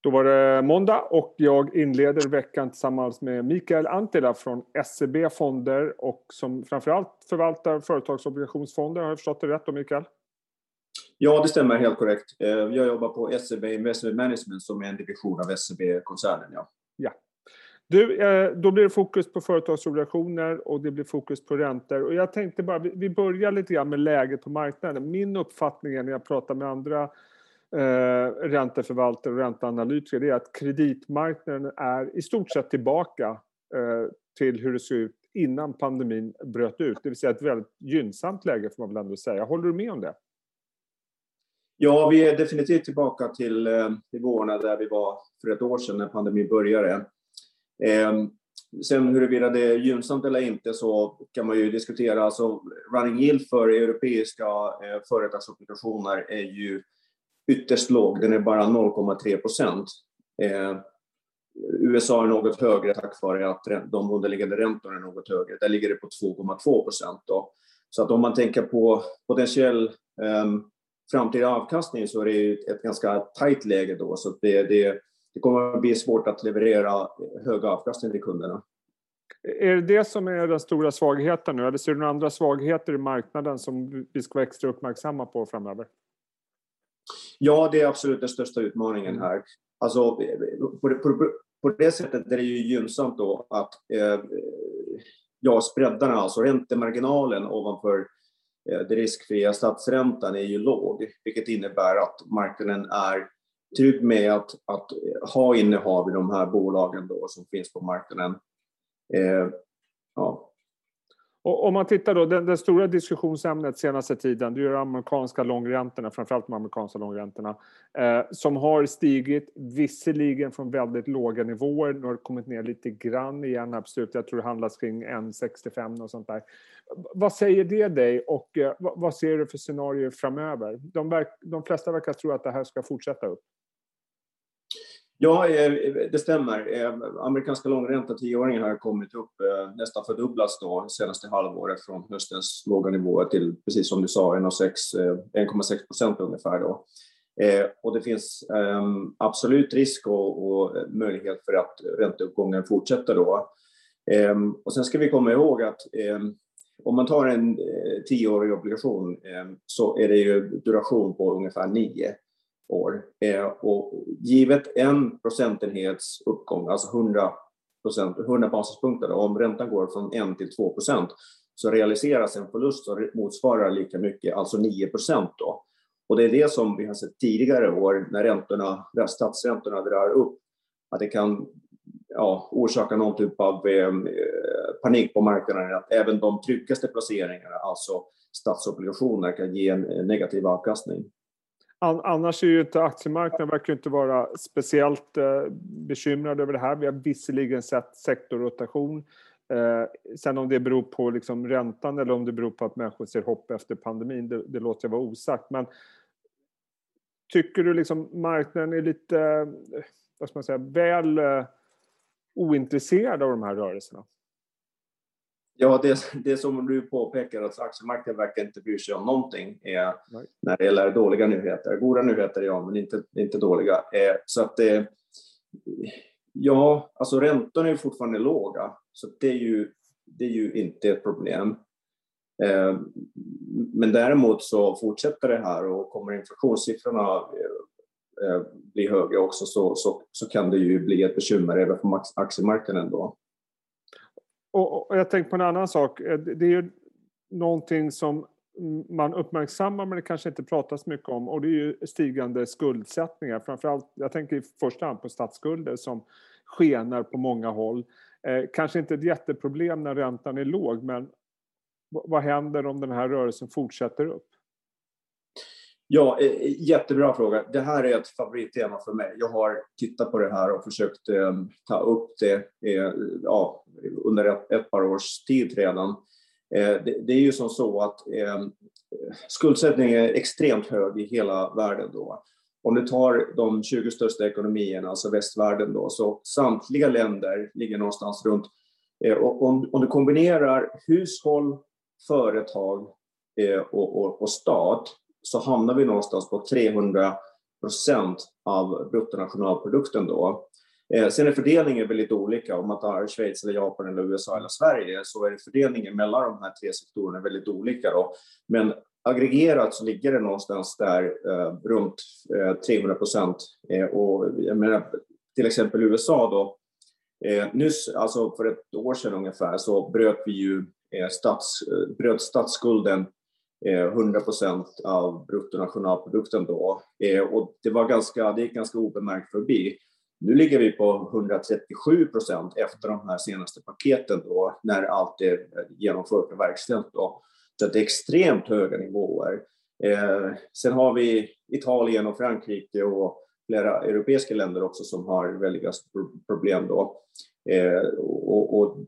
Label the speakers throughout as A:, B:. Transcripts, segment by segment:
A: Då var det måndag och jag inleder veckan tillsammans med Mikael Antila från SEB Fonder och som framförallt förvaltar företagsobligationsfonder. Har jag förstått det rätt då Mikael?
B: Ja, det stämmer helt korrekt. Eh, jag jobbar på SEB Investment Management som är en division av SEB-koncernen. Ja.
A: ja. Du, eh, då blir det fokus på företagsobligationer och det blir fokus på räntor. Och jag tänkte bara, vi börjar lite grann med läget på marknaden. Min uppfattning är när jag pratar med andra eh, ränteförvaltare och ränteanalytiker det är att kreditmarknaden är i stort sett tillbaka eh, till hur det såg ut innan pandemin bröt ut. Det vill säga ett väldigt gynnsamt läge får man väl ändå säga. Håller du med om det?
B: Ja, vi är definitivt tillbaka till eh, nivåerna där vi var för ett år sedan när pandemin började. Eh, sen huruvida det är gynnsamt eller inte så kan man ju diskutera. Alltså, running yield för europeiska eh, företagsobligationer är ju ytterst låg, den är bara 0,3 procent. Eh, USA är något högre tack vare att de underliggande räntorna är något högre. Där ligger det på 2,2 procent. Så att om man tänker på potentiell eh, framtida avkastning så är det ett ganska tajt läge då. Så det, det, det kommer att bli svårt att leverera hög avkastning till kunderna.
A: Är det det som är den stora svagheten nu? Eller ser du några andra svagheter i marknaden som vi ska vara extra uppmärksamma på framöver?
B: Ja, det är absolut den största utmaningen mm. här. Alltså, på, på, på det sättet är det ju gynnsamt då att eh, ja, spreadarna, alltså räntemarginalen ovanför eh, det riskfria statsräntan är ju låg, vilket innebär att marknaden är trygg med att, att ha innehav i de här bolagen då som finns på marknaden. Eh,
A: ja, och om man tittar då, det, den stora diskussionsämnet senaste tiden, det är de amerikanska långräntorna, framförallt de amerikanska långräntorna, eh, som har stigit, visserligen från väldigt låga nivåer, nu har det kommit ner lite grann igen, absolut, jag tror det handlas kring 1,65 och sånt där. Vad säger det dig och eh, vad ser du för scenarier framöver? De, verk, de flesta verkar tro att det här ska fortsätta upp.
B: Ja, eh, det stämmer. Eh, amerikanska långräntan, tioåringen, har kommit upp eh, nästan fördubblats då senaste halvåret från höstens låga nivåer till, precis som du sa, 1,6 procent ungefär. Då. Och det finns ehm, absolut risk och, och möjlighet för att ränteuppgången fortsätter då. Ehm, och sen ska vi komma ihåg att ehm, om man tar en tioårig obligation så är det ju duration på ungefär nio år. Eh, och givet en procentenhets uppgång, alltså 100, 100 basispunkter, om räntan går från 1 till 2 procent, så realiseras en förlust som motsvarar lika mycket, alltså 9 procent. Och det är det som vi har sett tidigare år när räntorna, när statsräntorna drar upp, att det kan ja, orsaka någon typ av eh, panik på marknaden, att även de tryggaste placeringarna, alltså statsobligationer, kan ge en negativ avkastning.
A: Annars är ju inte aktiemarknaden verkar inte vara speciellt eh, bekymrad över det här. Vi har visserligen sett sektorrotation. Eh, sen om det beror på liksom räntan eller om det beror på att människor ser hopp efter pandemin, det, det låter jag vara osagt. Men tycker du liksom marknaden är lite, eh, vad ska man säga, väl ointresserad av de här rörelserna?
B: Ja, det, det som du påpekar, att aktiemarknaden verkar inte bry sig om någonting eh, när det gäller dåliga nyheter. Goda nyheter, ja, men inte, inte dåliga. Eh, så att eh, ja, alltså räntorna är fortfarande låga, så det är ju, det är ju inte ett problem. Eh, men däremot så fortsätter det här och kommer inflationssiffrorna eh, bli högre också så, så, så kan det ju bli ett bekymmer även för aktiemarknaden då.
A: Och, och jag tänker på en annan sak. Eh, det är ju någonting som man uppmärksammar men det kanske inte pratas mycket om och det är ju stigande skuldsättningar. Framförallt, jag tänker i första hand på statsskulder som skenar på många håll. Eh, kanske inte ett jätteproblem när räntan är låg men vad händer om den här rörelsen fortsätter upp?
B: Ja, eh, eh, jättebra fråga. Det här är ett favorittema för mig. Jag har tittat på det här och försökt eh, ta upp det eh, ja, under ett, ett, par års tid redan. Eh, det, det, är ju som så att eh, skuldsättningen är extremt hög i hela världen. Då. Om du tar de 20 största ekonomierna, alltså västvärlden, då, så samtliga länder ligger någonstans runt... Om, om du kombinerar hushåll, företag och, och, och stat så hamnar vi någonstans på 300 procent av bruttonationalprodukten då. Eh, sen är fördelningen väldigt olika. Om man tar Schweiz, eller Japan, eller USA eller Sverige så är fördelningen mellan de här tre sektorerna väldigt olika. Då. Men aggregerat så ligger det någonstans där eh, runt eh, 300 procent. Eh, och jag menar, till exempel USA då, eh, nyss, alltså för ett år sedan ungefär, så bröt vi ju eh, stats, bröt statsskulden Eh, 100 procent av bruttonationalprodukten då. Eh, och det, var ganska, det gick ganska obemärkt förbi. Nu ligger vi på 137 procent efter de här senaste paketen då, när allt är genomfört och verkställt. Då. Så det är extremt höga nivåer. Eh, sen har vi Italien och Frankrike och flera europeiska länder också som har väldiga problem då. Eh, och, och,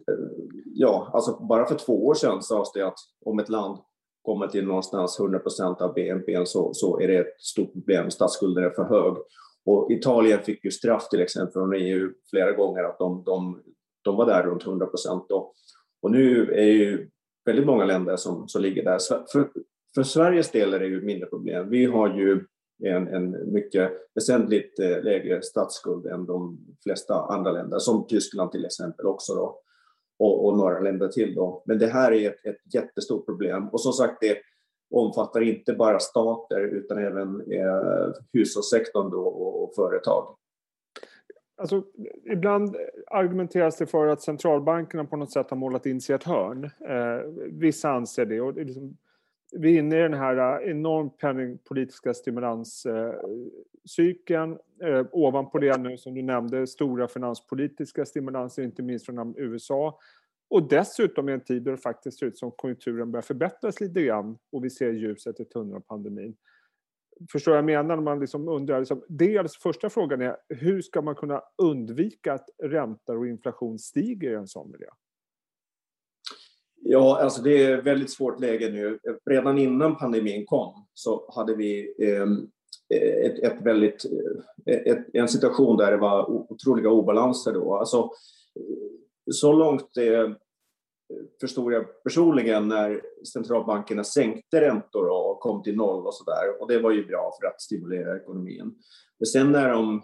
B: ja, alltså bara för två år sedan sades det att om ett land kommer till någonstans 100 procent av BNP så, så är det ett stort problem, statsskulden är för hög. Och Italien fick ju straff till exempel från EU flera gånger att de, de, de var där runt 100 procent. Och nu är ju väldigt många länder som, som ligger där. För, för Sveriges del är det ju mindre problem. Vi har ju en, en mycket väsentligt eh, lägre statsskuld än de flesta andra länder, som Tyskland till exempel också då, och, och några länder till då. Men det här är ett, ett jättestort problem och som sagt det omfattar inte bara stater utan även eh, hushållssektorn då och, och företag.
A: Alltså, ibland argumenteras det för att centralbankerna på något sätt har målat in sig i ett hörn. Eh, vissa anser det. Och det är liksom, vi är inne i den här eh, enormt penningpolitiska stimulans... Eh, cykeln, eh, ovanpå det nu, som du nämnde, stora finanspolitiska stimulanser, inte minst från USA. Och dessutom i en tid då det faktiskt ser ut som konjunkturen börjar förbättras lite grann och vi ser ljuset i tunneln av pandemin förstår jag menar när man liksom undrar. Liksom, dels alltså första frågan är hur ska man kunna undvika att räntor och inflation stiger i en sån miljö?
B: Ja, alltså det är ett väldigt svårt läge nu. Redan innan pandemin kom så hade vi eh, Eh, ett, ett väldigt, eh, ett, en situation där det var otroliga obalanser. Då. Alltså, eh, så långt eh, förstod jag personligen när centralbankerna sänkte räntor och kom till noll och så där. Och det var ju bra för att stimulera ekonomin. Men sen när de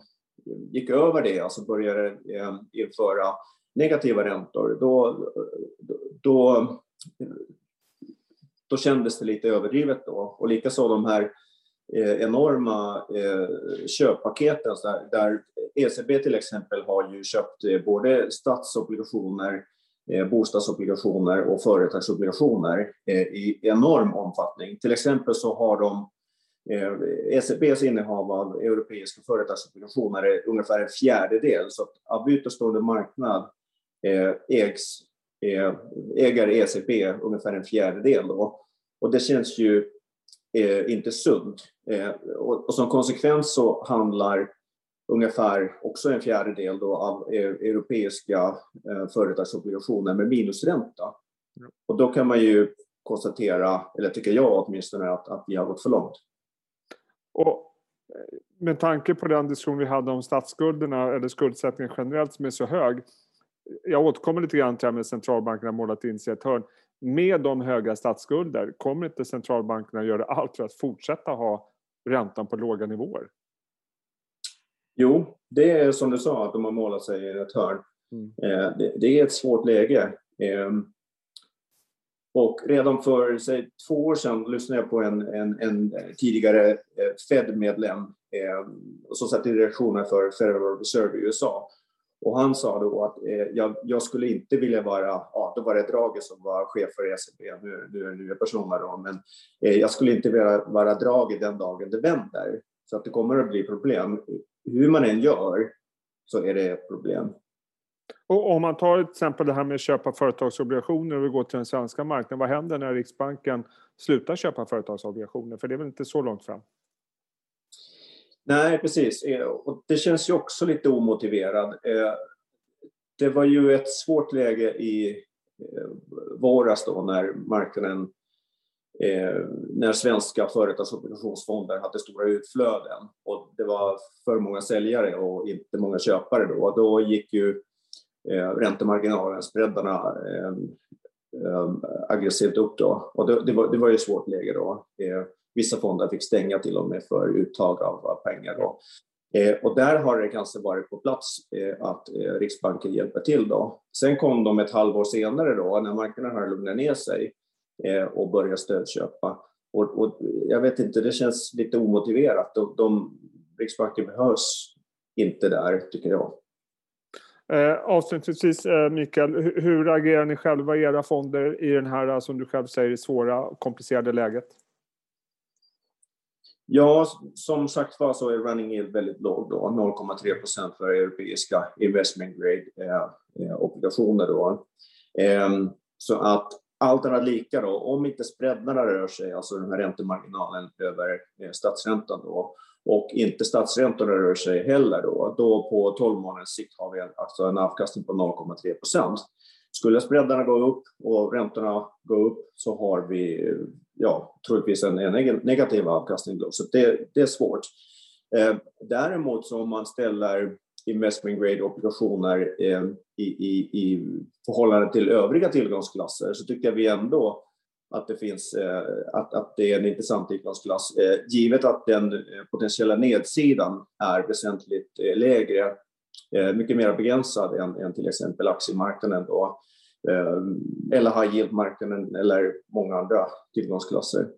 B: gick över det, alltså började eh, införa negativa räntor, då, då, då kändes det lite överdrivet då. Och likaså de här eh, Eh, enorma eh, köppaketen där ECB till exempel har ju köpt eh, både statsobligationer bostadsobligationer och företagsobligationer i enorm omfattning. Till exempel så har de ECBs innehav av europeiska företagsobligationer är ungefär en fjärdedel, så att av utestående marknad ägs, äger ECB ungefär en fjärdedel. Då. Och det känns ju inte sunt. Och som konsekvens så handlar ungefär också en fjärdedel då av e-, europeiska eh, företagsobligationer med minusränta. Och då kan man ju konstatera, eller tycker jag åtminstone, att, att vi har gått för långt.
A: Och eh, med tanke på den diskussion vi hade om statsskulderna eller skuldsättningen generellt som är så hög. Jag återkommer lite grann till det med centralbankerna målat in sig ett hörn. Med de höga statsskulder, kommer inte centralbankerna göra allt för att fortsätta ha räntan på låga nivåer?
B: Jo, det är som du sa, att de har målat sig i ett hörn. Mm. Eh, det, det, är ett svårt läge. Ehm, och redan för säg, två år sedan lyssnade jag på en, en, en tidigare eh, Fed-medlem ehm, som satt i direktionen för Federal Reserve i USA. Och han sa då att eh, jag, jag, skulle inte vilja vara, ja då var det Draghi som var chef för ECB, nu, nu är det nya personer då, men eh, jag skulle inte vilja vara Draghi den dagen det vänder. Så att det kommer att bli problem hur man än gör så är det ett problem.
A: Och om man tar till exempel det här med att köpa företagsobligationer och vi går till den svenska marknaden. Vad händer när Riksbanken slutar köpa företagsobligationer? För det är väl inte så långt fram?
B: Nej, precis. Eh, och det känns ju också lite omotiverad. Eh, det var ju ett svårt läge i eh, våras då när marknaden när svenska företagsobligationsfonder hade stora utflöden och det var för många säljare och inte många köpare då. Då gick ju eh, räntemarginalen, spreadarna, aggressivt upp då. Och det, var, det var ju ett svårt läge då. Vissa fonder fick stänga till och med för uttag av, pengar. Då. Eh, och där har det kanske varit på plats eh, att eh, Riksbanken hjälper till. Då. Sen kom de ett halvår senare då, när marknaden har lugnat ner sig eh, och börjat stödköpa. Och, och, jag vet inte, det känns lite omotiverat. De, de, Riksbanken behövs inte där, tycker jag.
A: Eh, avslutningsvis, eh, Mikael, hur, hur agerar ni själva i era fonder i den här, eh, som du själv säger, svåra komplicerade läget?
B: Ja, som sagt var så är running yield väldigt låg då, 0,3 procent för europeiska investment grade eh, eh obligationer då. Eh, så att allt annat lika då, om inte spreadarna rör sig, alltså den här räntemarginalen över eh, statsräntan då, och inte statsräntorna rör sig heller då, då på 12 månaders sikt har vi alltså en avkastning på 0,3 procent. Skulle spreadarna gå upp och räntorna gå upp så har vi ja, troligtvis en, negativ avkastning. Då. Så det, det är svårt. Eh, däremot så om man ställer investment grade obligationer eh, i, i, i förhållande till övriga tillgångsklasser så tycker vi ändå att det finns eh, att, att det är en intressant tillgångsklass eh, givet att den eh, potentiella nedsidan är väsentligt eh, lägre, eh, mycket mer begränsad än, än till exempel aktiemarknaden då. Eh, eller high yield-marknaden eller många andra tillgångsklasser.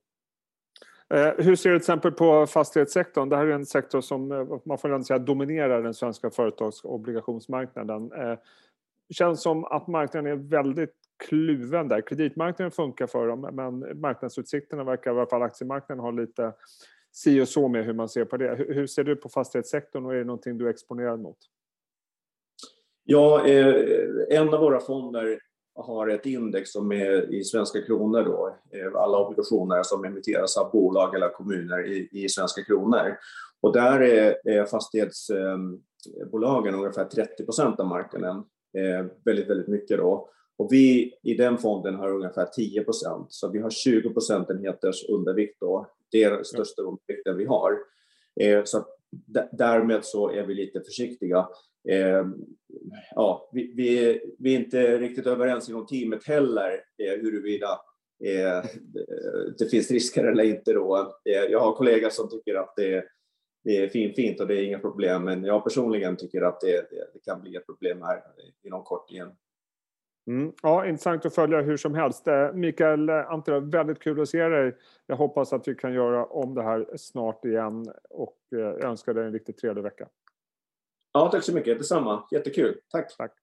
A: Eh, hur ser du till exempel på fastighetssektorn? Det här är en sektor som eh, man får säga dominerar den svenska företagsobligationsmarknaden. Det känns som att marknaden är väldigt kluven där. Kreditmarknaden funkar för dem men marknadsutsikterna verkar, i alla fall aktiemarknaden, ha lite si och så med hur man ser på det. Hur ser du på fastighetssektorn och är det någonting du är exponerad mot?
B: Ja, en av våra fonder har ett index som är i svenska kronor då, eh, alla obligationer som emitteras av bolag eller kommuner i, i svenska kronor. Och där är, är fastighetsbolagen ehm, ungefär 30 procent av marknaden, eh, väldigt, väldigt mycket då. Och vi i den fonden har ungefär 10 procent, så vi har 20 procentenheters undervikt då. Det är den största undervikten vi har. Eh, så därmed så är vi lite försiktiga. Eh, ja, vi, vi, vi, är inte riktigt överens inom teamet heller eh, huruvida eh, det finns risker eller inte. Då. Eh, jag har kollegor som tycker att det, det är fin, fint och det är inga problem, men jag personligen tycker att det, det, det kan bli ett problem här inom kort igen.
A: Mm. Ja, intressant att följa hur som helst. Eh, Mikael eh, Antera, väldigt kul att se dig. Jag hoppas att vi kan göra om det här snart igen och eh, önskar dig en riktigt trevlig vecka.
B: Ja, tack så mycket. Detsamma. Jättekul. Tack.
A: tack.